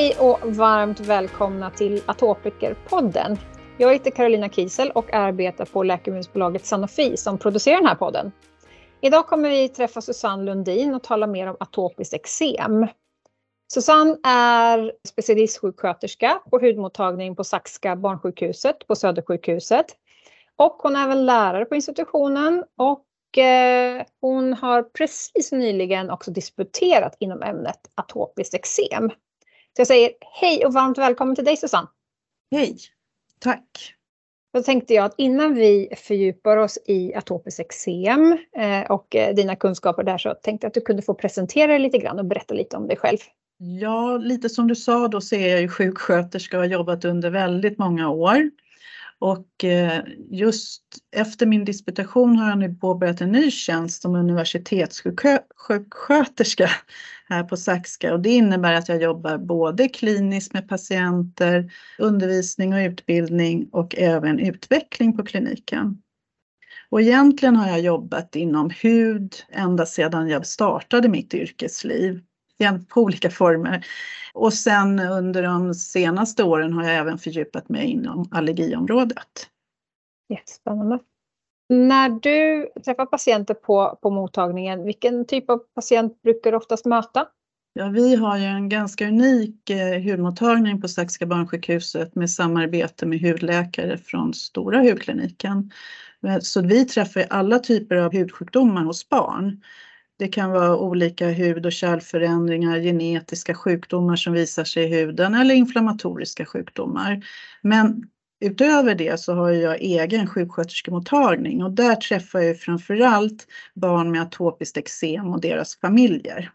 Hej och varmt välkomna till Atopikerpodden. Jag heter Carolina Kiesel och arbetar på läkemedelsbolaget Sanofi som producerar den här podden. Idag kommer vi träffa Susanne Lundin och tala mer om atopiskt eksem. Susanne är specialistsjuksköterska på hudmottagning på Saxka barnsjukhuset på Södersjukhuset. Och hon är även lärare på institutionen och eh, hon har precis nyligen också disputerat inom ämnet atopiskt eksem. Så jag säger hej och varmt välkommen till dig Susanne. Hej, tack. Då tänkte jag att innan vi fördjupar oss i atopiskt eksem eh, och eh, dina kunskaper där så tänkte jag att du kunde få presentera dig lite grann och berätta lite om dig själv. Ja, lite som du sa då så är jag ju sjuksköterska och har jobbat under väldigt många år. Och eh, just efter min disputation har jag nu påbörjat en ny tjänst som universitetssjuksköterska här på Saxka och det innebär att jag jobbar både kliniskt med patienter, undervisning och utbildning och även utveckling på kliniken. Och egentligen har jag jobbat inom hud ända sedan jag startade mitt yrkesliv på olika former. Och sen under de senaste åren har jag även fördjupat mig inom allergiområdet. Jättespännande. När du träffar patienter på, på mottagningen, vilken typ av patient brukar du oftast möta? Ja, vi har ju en ganska unik eh, hudmottagning på Saxiga barnsjukhuset med samarbete med hudläkare från Stora hudkliniken. Så vi träffar alla typer av hudsjukdomar hos barn. Det kan vara olika hud och kärlförändringar, genetiska sjukdomar som visar sig i huden eller inflammatoriska sjukdomar. Men utöver det så har jag egen sjuksköterskemottagning och där träffar jag framförallt barn med atopiskt eksem och deras familjer.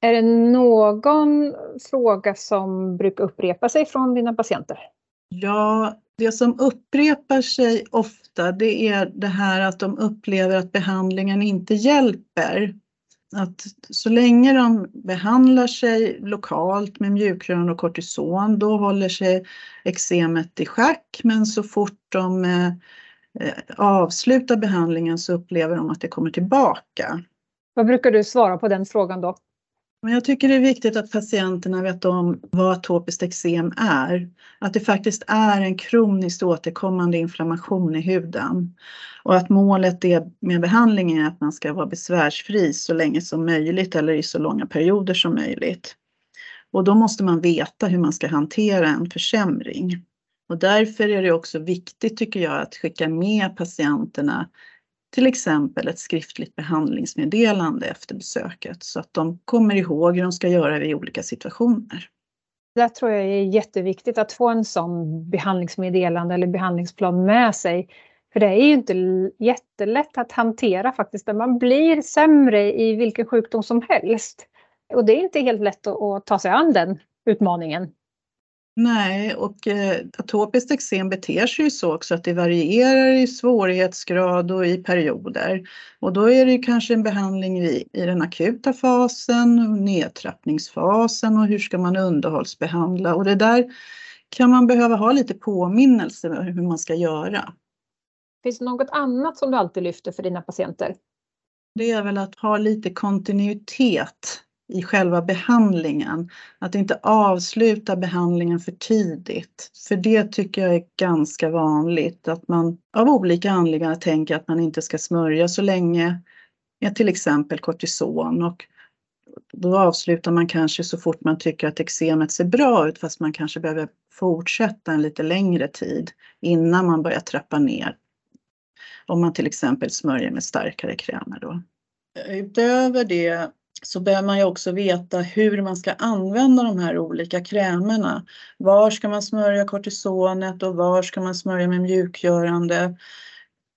Är det någon fråga som brukar upprepa sig från dina patienter? Ja, det som upprepar sig ofta det är det här att de upplever att behandlingen inte hjälper. Att så länge de behandlar sig lokalt med mjukgörande och kortison då håller sig eksemet i schack men så fort de eh, avslutar behandlingen så upplever de att det kommer tillbaka. Vad brukar du svara på den frågan då? Men jag tycker det är viktigt att patienterna vet om vad atopiskt eksem är. Att det faktiskt är en kroniskt återkommande inflammation i huden. Och att målet med behandlingen är att man ska vara besvärsfri så länge som möjligt eller i så långa perioder som möjligt. Och då måste man veta hur man ska hantera en försämring. Och därför är det också viktigt tycker jag att skicka med patienterna till exempel ett skriftligt behandlingsmeddelande efter besöket så att de kommer ihåg hur de ska göra vid olika situationer. Det tror jag är jätteviktigt att få en sån behandlingsmeddelande eller behandlingsplan med sig. För det är ju inte jättelätt att hantera faktiskt, man blir sämre i vilken sjukdom som helst. Och det är inte helt lätt att ta sig an den utmaningen. Nej, och eh, atopiskt eksem beter sig ju så också att det varierar i svårighetsgrad och i perioder. Och då är det ju kanske en behandling i, i den akuta fasen, nedtrappningsfasen och hur ska man underhållsbehandla och det där kan man behöva ha lite påminnelse hur man ska göra. Finns det något annat som du alltid lyfter för dina patienter? Det är väl att ha lite kontinuitet i själva behandlingen. Att inte avsluta behandlingen för tidigt. För det tycker jag är ganska vanligt att man av olika anledningar tänker att man inte ska smörja så länge med till exempel kortison och då avslutar man kanske så fort man tycker att eksemet ser bra ut fast man kanske behöver fortsätta en lite längre tid innan man börjar trappa ner. Om man till exempel smörjer med starkare krämer då. Utöver det så behöver man ju också veta hur man ska använda de här olika krämerna. Var ska man smörja kortisonet och var ska man smörja med mjukgörande?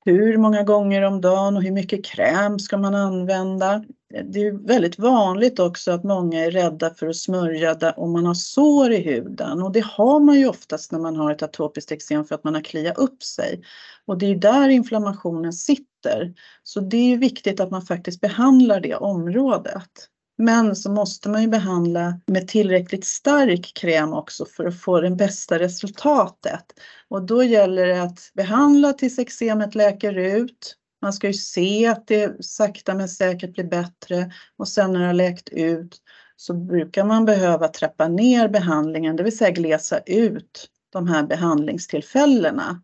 Hur många gånger om dagen och hur mycket kräm ska man använda? Det är väldigt vanligt också att många är rädda för att smörja om man har sår i huden och det har man ju oftast när man har ett atopiskt eksem för att man har kliat upp sig. Och det är där inflammationen sitter. Så det är ju viktigt att man faktiskt behandlar det området. Men så måste man ju behandla med tillräckligt stark kräm också för att få det bästa resultatet. Och då gäller det att behandla tills eksemet läker ut. Man ska ju se att det sakta men säkert blir bättre och sen när det har läkt ut så brukar man behöva trappa ner behandlingen, det vill säga glesa ut de här behandlingstillfällena.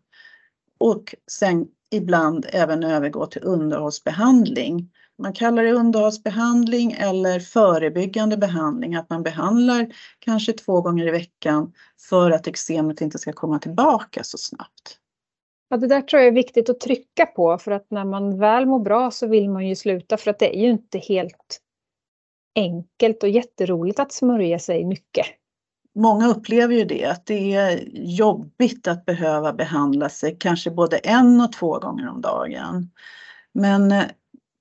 Och sen ibland även övergå till underhållsbehandling. Man kallar det underhållsbehandling eller förebyggande behandling, att man behandlar kanske två gånger i veckan för att eksemet inte ska komma tillbaka så snabbt. Ja, det där tror jag är viktigt att trycka på för att när man väl mår bra så vill man ju sluta för att det är ju inte helt enkelt och jätteroligt att smörja sig mycket. Många upplever ju det, att det är jobbigt att behöva behandla sig kanske både en och två gånger om dagen. Men eh,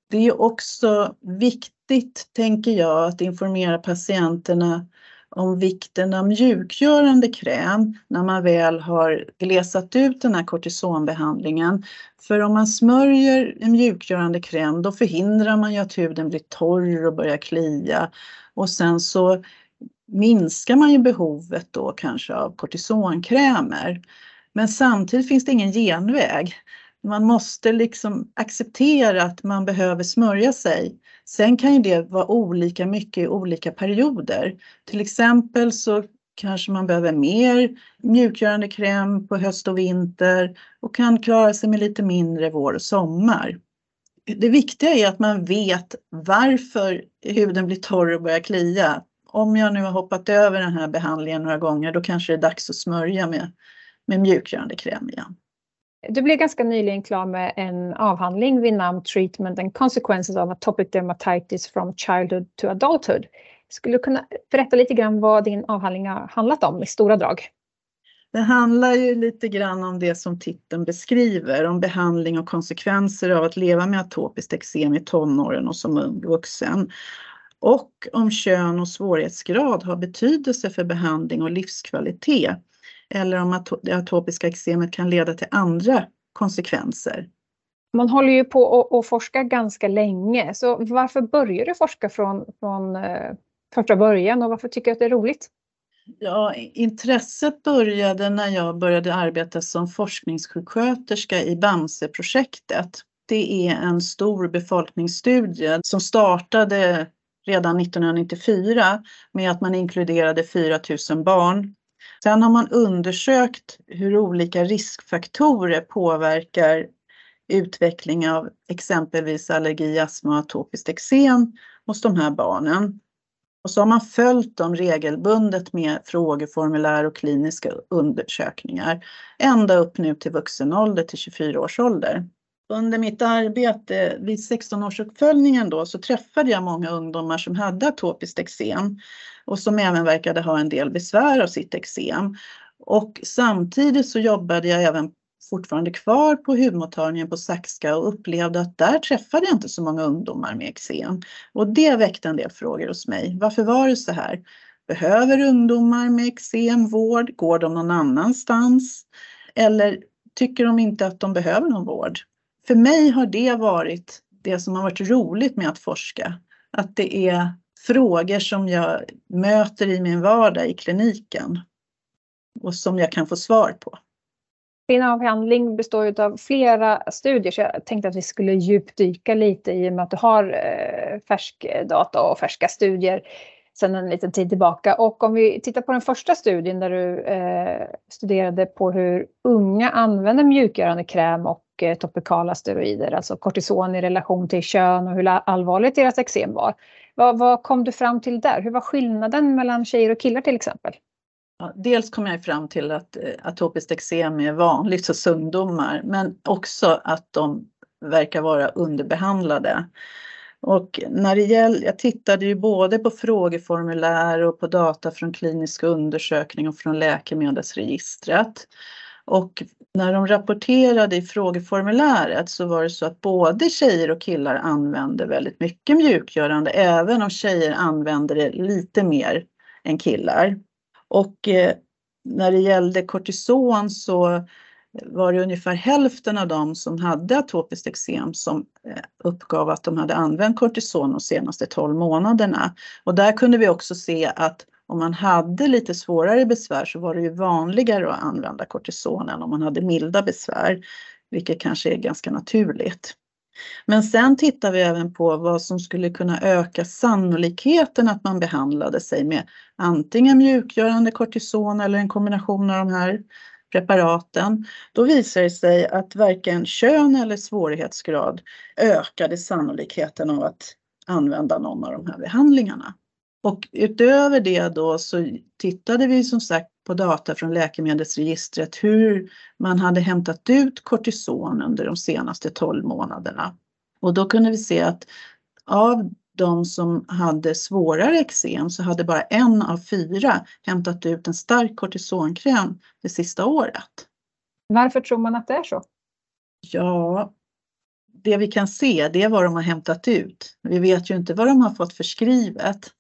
det är också viktigt, tänker jag, att informera patienterna om vikten av mjukgörande kräm när man väl har glesat ut den här kortisonbehandlingen. För om man smörjer en mjukgörande kräm då förhindrar man ju att huden blir torr och börjar klia. Och sen så minskar man ju behovet då kanske av kortisonkrämer. Men samtidigt finns det ingen genväg. Man måste liksom acceptera att man behöver smörja sig. Sen kan ju det vara olika mycket i olika perioder. Till exempel så kanske man behöver mer mjukgörande kräm på höst och vinter och kan klara sig med lite mindre vår och sommar. Det viktiga är att man vet varför huden blir torr och börjar klia. Om jag nu har hoppat över den här behandlingen några gånger då kanske det är dags att smörja med, med mjukgörande kräm igen. Du blev ganska nyligen klar med en avhandling vid namn Treatment and Consequences of Atopic Dermatitis from Childhood to Adulthood. Skulle du kunna berätta lite grann vad din avhandling har handlat om i stora drag? Det handlar ju lite grann om det som titeln beskriver, om behandling och konsekvenser av att leva med atopiskt eksem i tonåren och som ung vuxen. Och om kön och svårighetsgrad har betydelse för behandling och livskvalitet eller om det atopiska eksemet kan leda till andra konsekvenser. Man håller ju på att forska ganska länge, så varför börjar du forska från, från eh, första början och varför tycker du att det är roligt? Ja, intresset började när jag började arbeta som forskningssjuksköterska i Bamse-projektet. Det är en stor befolkningsstudie som startade redan 1994 med att man inkluderade 4 000 barn Sen har man undersökt hur olika riskfaktorer påverkar utveckling av exempelvis allergi, astma och atopiskt eksem hos de här barnen. Och så har man följt dem regelbundet med frågeformulär och kliniska undersökningar ända upp nu till vuxen ålder, till 24 års ålder. Under mitt arbete vid 16-årsuppföljningen då så träffade jag många ungdomar som hade atopiskt eksem och som även verkade ha en del besvär av sitt eksem. Och samtidigt så jobbade jag även fortfarande kvar på hudmottagningen på Saxka och upplevde att där träffade jag inte så många ungdomar med eksem. Och det väckte en del frågor hos mig. Varför var det så här? Behöver ungdomar med eksem vård? Går de någon annanstans? Eller tycker de inte att de behöver någon vård? För mig har det varit det som har varit roligt med att forska. Att det är frågor som jag möter i min vardag i kliniken och som jag kan få svar på. Din avhandling består av flera studier så jag tänkte att vi skulle djupdyka lite i och med att du har eh, färsk data och färska studier sedan en liten tid tillbaka. Och om vi tittar på den första studien där du eh, studerade på hur unga använder mjukgörande kräm och eh, topikala steroider, alltså kortison i relation till kön och hur allvarligt deras eksem var. Vad, vad kom du fram till där? Hur var skillnaden mellan tjejer och killar till exempel? Ja, dels kom jag fram till att eh, atopiskt eksem är vanligt hos ungdomar men också att de verkar vara underbehandlade. Och när det gäller, jag tittade ju både på frågeformulär och på data från klinisk undersökning och från läkemedelsregistret. Och när de rapporterade i frågeformuläret så var det så att både tjejer och killar använde väldigt mycket mjukgörande, även om tjejer använde det lite mer än killar. Och eh, när det gällde kortison så var det ungefär hälften av dem som hade atopiskt eksem som eh, uppgav att de hade använt kortison de senaste 12 månaderna. Och där kunde vi också se att om man hade lite svårare besvär så var det ju vanligare att använda kortison än om man hade milda besvär, vilket kanske är ganska naturligt. Men sen tittar vi även på vad som skulle kunna öka sannolikheten att man behandlade sig med antingen mjukgörande kortison eller en kombination av de här preparaten. Då visar det sig att varken kön eller svårighetsgrad ökade sannolikheten av att använda någon av de här behandlingarna. Och utöver det då så tittade vi som sagt på data från läkemedelsregistret hur man hade hämtat ut kortison under de senaste 12 månaderna. Och då kunde vi se att av de som hade svårare eksem så hade bara en av fyra hämtat ut en stark kortisonkräm det sista året. Varför tror man att det är så? Ja, det vi kan se det är vad de har hämtat ut. Vi vet ju inte vad de har fått förskrivet.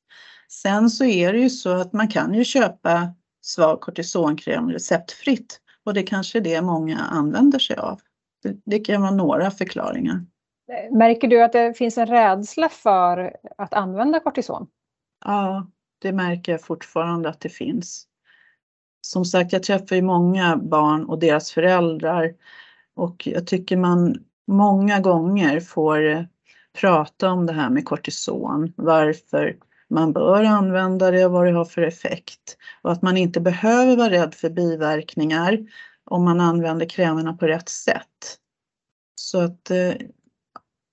Sen så är det ju så att man kan ju köpa svag kortisonkräm receptfritt och det kanske är det många använder sig av. Det, det kan vara några förklaringar. Märker du att det finns en rädsla för att använda kortison? Ja, det märker jag fortfarande att det finns. Som sagt, jag träffar ju många barn och deras föräldrar och jag tycker man många gånger får prata om det här med kortison, varför man bör använda det och vad det har för effekt. Och att man inte behöver vara rädd för biverkningar om man använder krämerna på rätt sätt. Så att eh,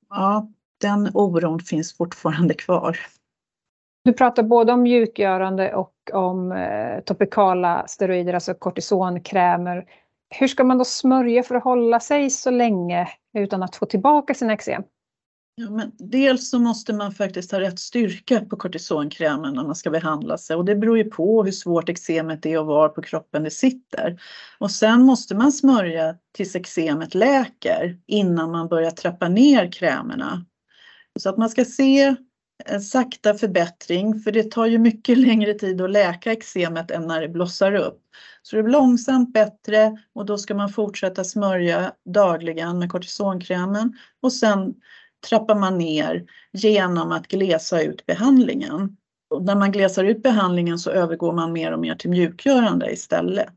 ja, den oron finns fortfarande kvar. Du pratar både om mjukgörande och om eh, topikala steroider, alltså kortisonkrämer. Hur ska man då smörja för att hålla sig så länge utan att få tillbaka sina eksem? Ja, men dels så måste man faktiskt ha rätt styrka på kortisonkrämen när man ska behandla sig och det beror ju på hur svårt eksemet är och var på kroppen det sitter. Och sen måste man smörja tills eksemet läker innan man börjar trappa ner krämerna. Så att man ska se en sakta förbättring för det tar ju mycket längre tid att läka eksemet än när det blossar upp. Så det blir långsamt bättre och då ska man fortsätta smörja dagligen med kortisonkrämen och sen trappar man ner genom att glesa ut behandlingen. Och när man glesar ut behandlingen så övergår man mer och mer till mjukgörande istället.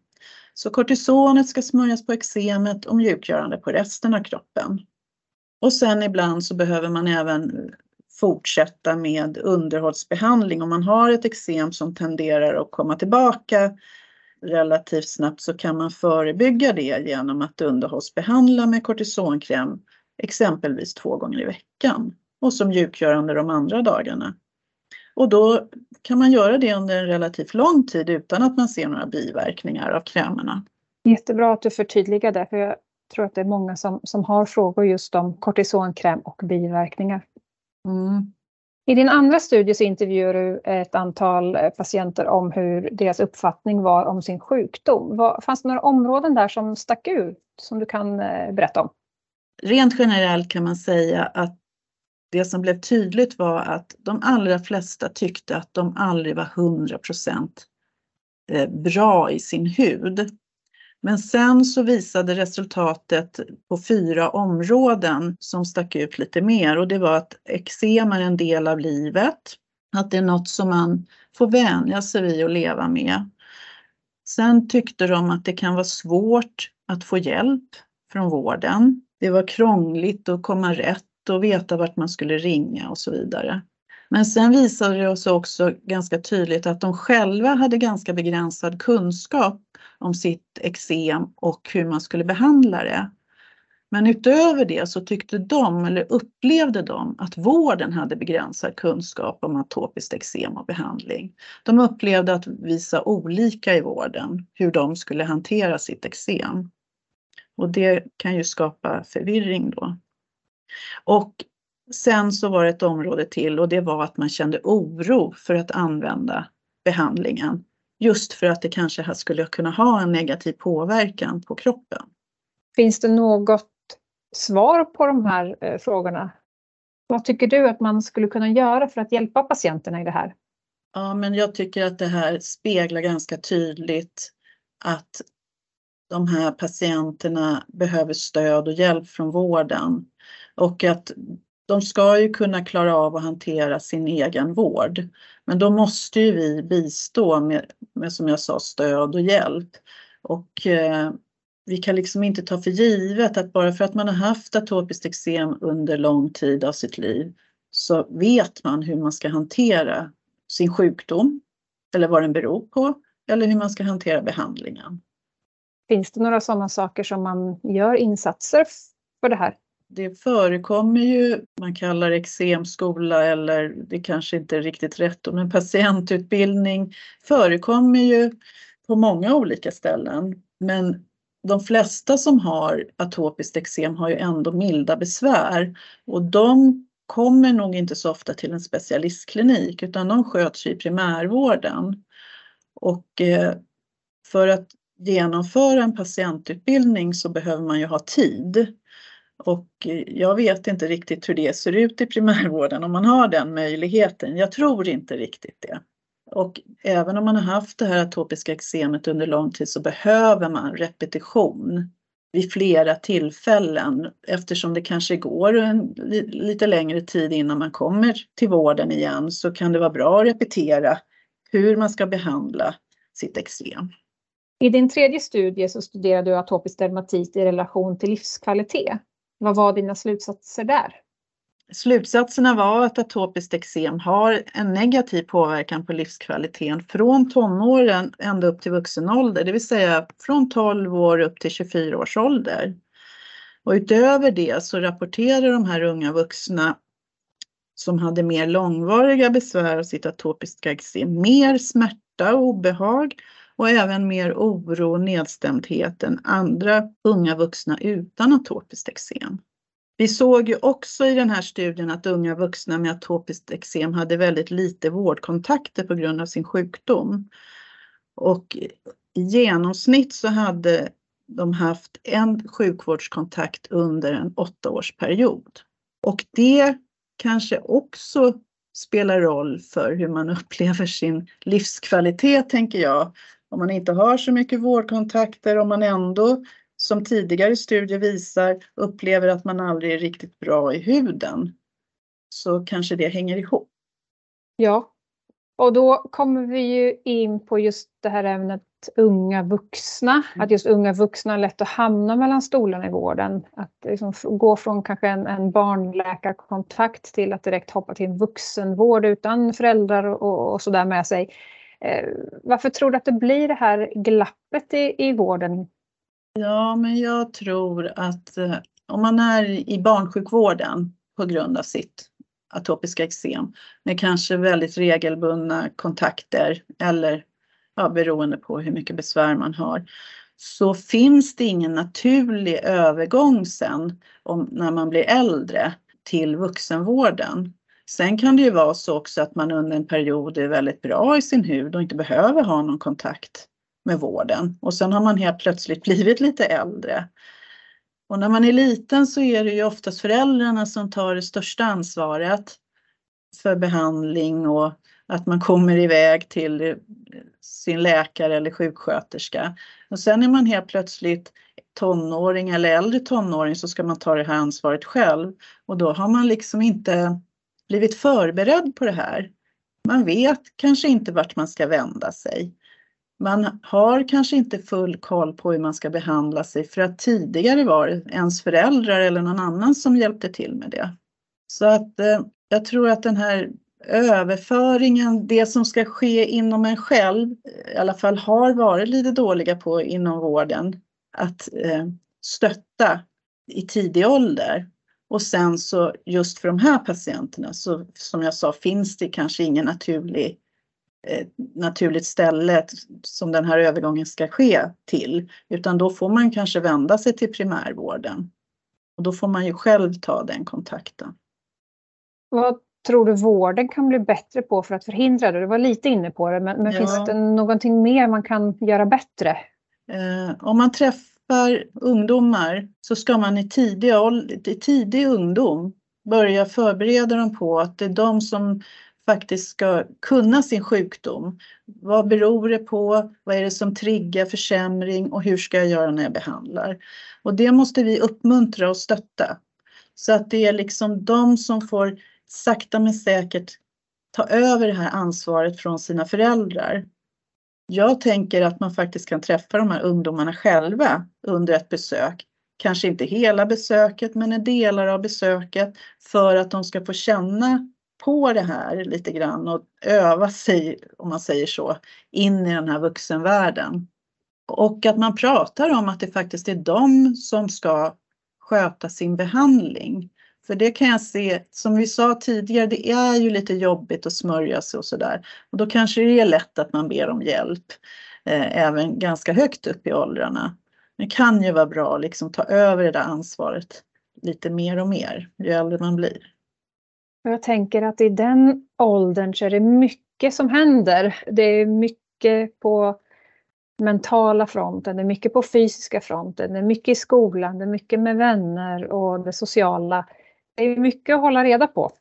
Så kortisonet ska smörjas på eksemet och mjukgörande på resten av kroppen. Och sen ibland så behöver man även fortsätta med underhållsbehandling. Om man har ett eksem som tenderar att komma tillbaka relativt snabbt så kan man förebygga det genom att underhållsbehandla med kortisonkräm exempelvis två gånger i veckan och som mjukgörande de andra dagarna. Och då kan man göra det under en relativt lång tid utan att man ser några biverkningar av krämerna. Jättebra att du förtydligar det, för jag tror att det är många som, som har frågor just om kortisonkräm och biverkningar. Mm. I din andra studie så intervjuar du ett antal patienter om hur deras uppfattning var om sin sjukdom. fanns det några områden där som stack ut som du kan eh, berätta om? Rent generellt kan man säga att det som blev tydligt var att de allra flesta tyckte att de aldrig var 100 eh, bra i sin hud. Men sen så visade resultatet på fyra områden som stack ut lite mer och det var att eksem är en del av livet, att det är något som man får vänja sig vid att leva med. Sen tyckte de att det kan vara svårt att få hjälp från vården. Det var krångligt att komma rätt och veta vart man skulle ringa och så vidare. Men sen visade det sig också ganska tydligt att de själva hade ganska begränsad kunskap om sitt eksem och hur man skulle behandla det. Men utöver det så tyckte de, eller upplevde de, att vården hade begränsad kunskap om atopiskt eksem och behandling. De upplevde att visa olika i vården hur de skulle hantera sitt eksem. Och det kan ju skapa förvirring då. Och sen så var det ett område till och det var att man kände oro för att använda behandlingen. Just för att det kanske skulle kunna ha en negativ påverkan på kroppen. Finns det något svar på de här eh, frågorna? Vad tycker du att man skulle kunna göra för att hjälpa patienterna i det här? Ja, men jag tycker att det här speglar ganska tydligt att de här patienterna behöver stöd och hjälp från vården och att de ska ju kunna klara av att hantera sin egen vård. Men då måste ju vi bistå med, med som jag sa, stöd och hjälp. Och eh, vi kan liksom inte ta för givet att bara för att man har haft atopiskt eksem under lång tid av sitt liv så vet man hur man ska hantera sin sjukdom eller vad den beror på eller hur man ska hantera behandlingen. Finns det några sådana saker som man gör insatser för det här? Det förekommer ju, man kallar det eksemskola eller det kanske inte är riktigt rätt men patientutbildning förekommer ju på många olika ställen. Men de flesta som har atopiskt eksem har ju ändå milda besvär och de kommer nog inte så ofta till en specialistklinik utan de sköts i primärvården. Och eh, för att genomföra en patientutbildning så behöver man ju ha tid. Och jag vet inte riktigt hur det ser ut i primärvården om man har den möjligheten. Jag tror inte riktigt det. Och även om man har haft det här atopiska eksemet under lång tid så behöver man repetition vid flera tillfällen eftersom det kanske går en lite längre tid innan man kommer till vården igen så kan det vara bra att repetera hur man ska behandla sitt eksem. I din tredje studie så studerade du atopisk dermatit i relation till livskvalitet. Vad var dina slutsatser där? Slutsatserna var att atopiskt eksem har en negativ påverkan på livskvaliteten från tonåren ända upp till vuxen ålder, det vill säga från 12 år upp till 24 års ålder. Och utöver det så rapporterar de här unga vuxna som hade mer långvariga besvär av sitt atopiska eksem mer smärta och obehag och även mer oro och nedstämdhet än andra unga vuxna utan atopiskt eksem. Vi såg ju också i den här studien att unga vuxna med atopiskt eksem hade väldigt lite vårdkontakter på grund av sin sjukdom. Och i genomsnitt så hade de haft en sjukvårdskontakt under en åttaårsperiod. Och det kanske också spelar roll för hur man upplever sin livskvalitet, tänker jag. Om man inte har så mycket vårdkontakter, om man ändå som tidigare studier visar upplever att man aldrig är riktigt bra i huden så kanske det hänger ihop. Ja, och då kommer vi ju in på just det här ämnet unga vuxna. Mm. Att just unga vuxna är lätt att hamna mellan stolarna i vården. Att liksom gå från kanske en, en barnläkarkontakt till att direkt hoppa till en vuxenvård utan föräldrar och, och sådär med sig. Eh, varför tror du att det blir det här glappet i, i vården Ja, men jag tror att eh, om man är i barnsjukvården på grund av sitt atopiska eksem med kanske väldigt regelbundna kontakter eller ja, beroende på hur mycket besvär man har så finns det ingen naturlig övergång sen om, när man blir äldre till vuxenvården. Sen kan det ju vara så också att man under en period är väldigt bra i sin hud och inte behöver ha någon kontakt med vården och sen har man helt plötsligt blivit lite äldre. Och när man är liten så är det ju oftast föräldrarna som tar det största ansvaret för behandling och att man kommer iväg till sin läkare eller sjuksköterska. Och sen är man helt plötsligt tonåring eller äldre tonåring så ska man ta det här ansvaret själv och då har man liksom inte blivit förberedd på det här. Man vet kanske inte vart man ska vända sig. Man har kanske inte full koll på hur man ska behandla sig för att tidigare var det ens föräldrar eller någon annan som hjälpte till med det. Så att eh, jag tror att den här överföringen, det som ska ske inom en själv, i alla fall har varit lite dåliga på inom vården, att eh, stötta i tidig ålder. Och sen så just för de här patienterna så som jag sa finns det kanske ingen naturlig Eh, naturligt ställe som den här övergången ska ske till, utan då får man kanske vända sig till primärvården. Och då får man ju själv ta den kontakten. Vad tror du vården kan bli bättre på för att förhindra det? Du var lite inne på det, men, men ja. finns det någonting mer man kan göra bättre? Eh, om man träffar ungdomar så ska man i tidig, i tidig ungdom börja förbereda dem på att det är de som faktiskt ska kunna sin sjukdom. Vad beror det på? Vad är det som triggar försämring och hur ska jag göra när jag behandlar? Och det måste vi uppmuntra och stötta. Så att det är liksom de som får sakta men säkert ta över det här ansvaret från sina föräldrar. Jag tänker att man faktiskt kan träffa de här ungdomarna själva under ett besök. Kanske inte hela besöket men en delar av besöket för att de ska få känna på det här lite grann och öva sig, om man säger så, in i den här vuxenvärlden. Och att man pratar om att det faktiskt är de som ska sköta sin behandling. För det kan jag se, som vi sa tidigare, det är ju lite jobbigt att smörja sig och sådär. Och då kanske det är lätt att man ber om hjälp, eh, även ganska högt upp i åldrarna. Det kan ju vara bra att liksom ta över det där ansvaret lite mer och mer ju äldre man blir. Jag tänker att i den åldern så är det mycket som händer. Det är mycket på mentala fronten, det är mycket på fysiska fronten, det är mycket i skolan, det är mycket med vänner och det sociala. Det är mycket att hålla reda på.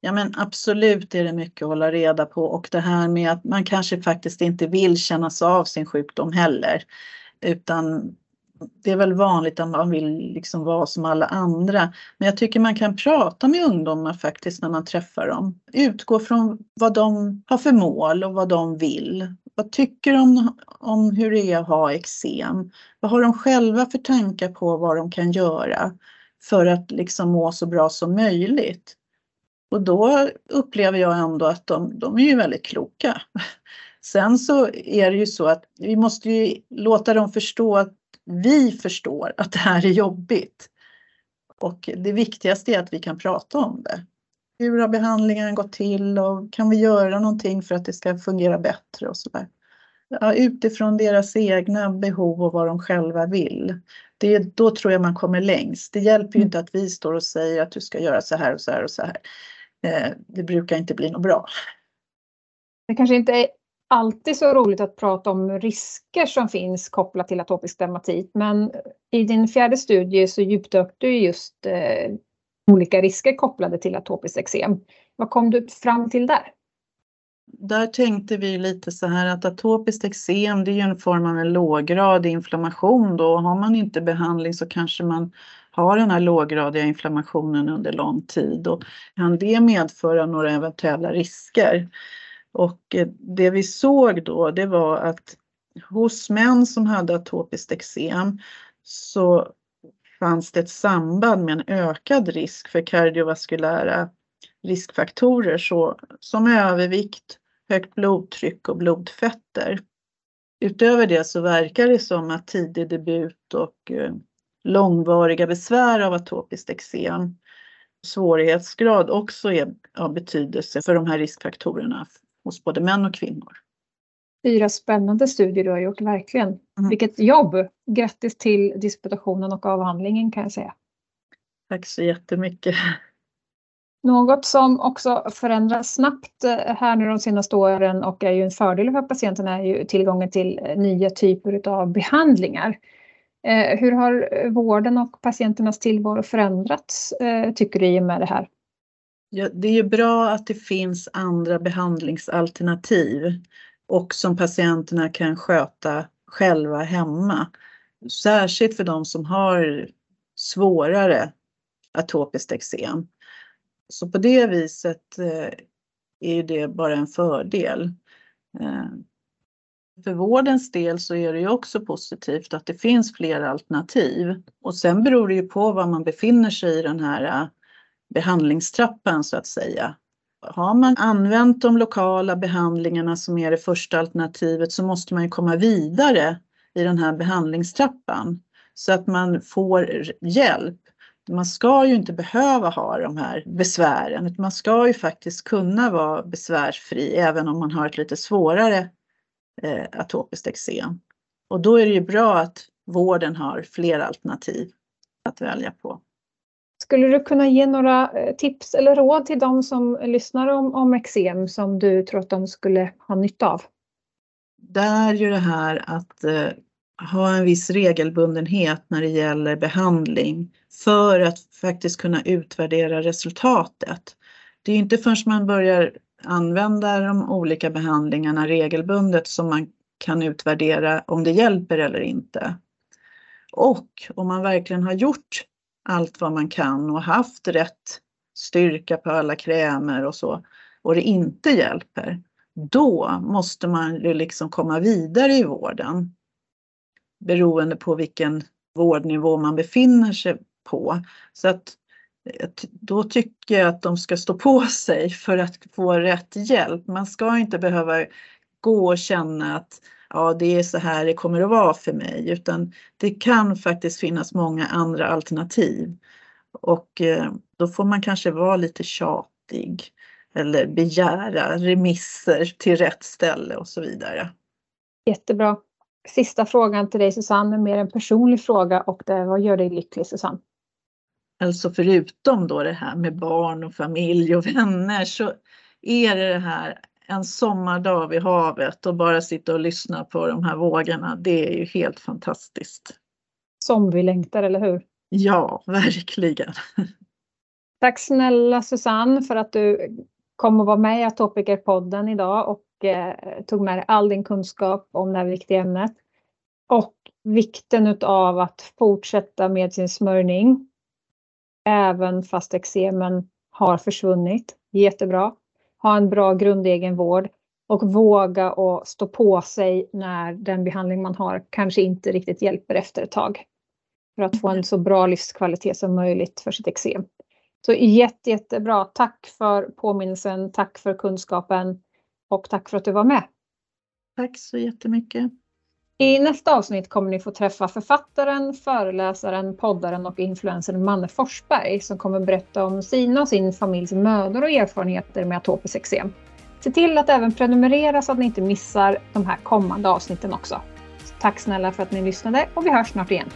Ja men absolut är det mycket att hålla reda på och det här med att man kanske faktiskt inte vill kännas av sin sjukdom heller. Utan det är väl vanligt att man vill liksom vara som alla andra. Men jag tycker man kan prata med ungdomar faktiskt när man träffar dem. Utgå från vad de har för mål och vad de vill. Vad tycker de om hur det är att ha eksem? Vad har de själva för tankar på vad de kan göra för att liksom må så bra som möjligt? Och då upplever jag ändå att de, de är ju väldigt kloka. Sen så är det ju så att vi måste ju låta dem förstå att vi förstår att det här är jobbigt. Och det viktigaste är att vi kan prata om det. Hur har behandlingen gått till och kan vi göra någonting för att det ska fungera bättre och sådär. Ja, utifrån deras egna behov och vad de själva vill. Det, då tror jag man kommer längst. Det hjälper ju mm. inte att vi står och säger att du ska göra så här och så här och så här. Eh, det brukar inte bli något bra. Det kanske inte är alltid så roligt att prata om risker som finns kopplat till atopisk dermatit. Men i din fjärde studie så djupdök du just eh, olika risker kopplade till atopiskt eksem. Vad kom du fram till där? Där tänkte vi lite så här att atopiskt eksem det är ju en form av en låggradig inflammation då. Har man inte behandling så kanske man har den här låggradiga inflammationen under lång tid och kan det medföra några eventuella risker? Och eh, det vi såg då det var att hos män som hade atopiskt eksem så fanns det ett samband med en ökad risk för kardiovaskulära riskfaktorer så, som övervikt, högt blodtryck och blodfetter. Utöver det så verkar det som att tidig debut och eh, långvariga besvär av atopiskt eksem svårighetsgrad också är av betydelse för de här riskfaktorerna hos både män och kvinnor. Fyra spännande studier du har gjort, verkligen. Mm. Vilket jobb! Grattis till disputationen och avhandlingen kan jag säga. Tack så jättemycket. Något som också förändras snabbt eh, här nu de senaste åren och är ju en fördel för patienterna är ju tillgången till eh, nya typer av behandlingar. Eh, hur har vården och patienternas tillvaro förändrats tycker du i och med det här? Ja, det är ju bra att det finns andra behandlingsalternativ och som patienterna kan sköta själva hemma. Särskilt för de som har svårare atopiskt eksem. Så på det viset eh, är det bara en fördel. Eh, för vårdens del så är det ju också positivt att det finns fler alternativ. Och sen beror det ju på var man befinner sig i den här eh, behandlingstrappan så att säga. Har man använt de lokala behandlingarna som är det första alternativet så måste man ju komma vidare i den här behandlingstrappan så att man får hjälp. Man ska ju inte behöva ha de här besvären, utan man ska ju faktiskt kunna vara besvärsfri även om man har ett lite svårare eh, atopiskt eksem. Och då är det ju bra att vården har fler alternativ att välja på. Skulle du kunna ge några eh, tips eller råd till de som lyssnar om, om eksem som du tror att de skulle ha nytta av? Det är ju det här att eh, ha en viss regelbundenhet när det gäller behandling för att faktiskt kunna utvärdera resultatet. Det är inte förrän man börjar använda de olika behandlingarna regelbundet som man kan utvärdera om det hjälper eller inte. Och om man verkligen har gjort allt vad man kan och haft rätt styrka på alla krämer och så och det inte hjälper, då måste man ju liksom komma vidare i vården. Beroende på vilken vårdnivå man befinner sig på. Så att då tycker jag att de ska stå på sig för att få rätt hjälp. Man ska inte behöva gå och känna att ja, det är så här det kommer att vara för mig, utan det kan faktiskt finnas många andra alternativ. Och eh, då får man kanske vara lite tjatig eller begära remisser till rätt ställe och så vidare. Jättebra. Sista frågan till dig Susanne, mer en personlig fråga och det, vad gör dig lycklig Susanne? Alltså förutom då det här med barn och familj och vänner så är det det här en sommardag vid havet och bara sitta och lyssna på de här vågorna. Det är ju helt fantastiskt. Som vi längtar, eller hur? Ja, verkligen. Tack snälla Susanne för att du kom och var med i Atopiker-podden idag och eh, tog med dig all din kunskap om det här viktiga ämnet. Och vikten av att fortsätta med sin smörjning även fast eksemen har försvunnit. Jättebra. Ha en bra grundegenvård och våga och stå på sig när den behandling man har kanske inte riktigt hjälper efter ett tag. För att få en så bra livskvalitet som möjligt för sitt eksem. Så jätte, jättebra. Tack för påminnelsen, tack för kunskapen och tack för att du var med. Tack så jättemycket. I nästa avsnitt kommer ni få träffa författaren, föreläsaren, poddaren och influencern Manne Forsberg som kommer berätta om sina och sin familjs mödor och erfarenheter med atopiskt eksem. Se till att även prenumerera så att ni inte missar de här kommande avsnitten också. Så tack snälla för att ni lyssnade och vi hörs snart igen.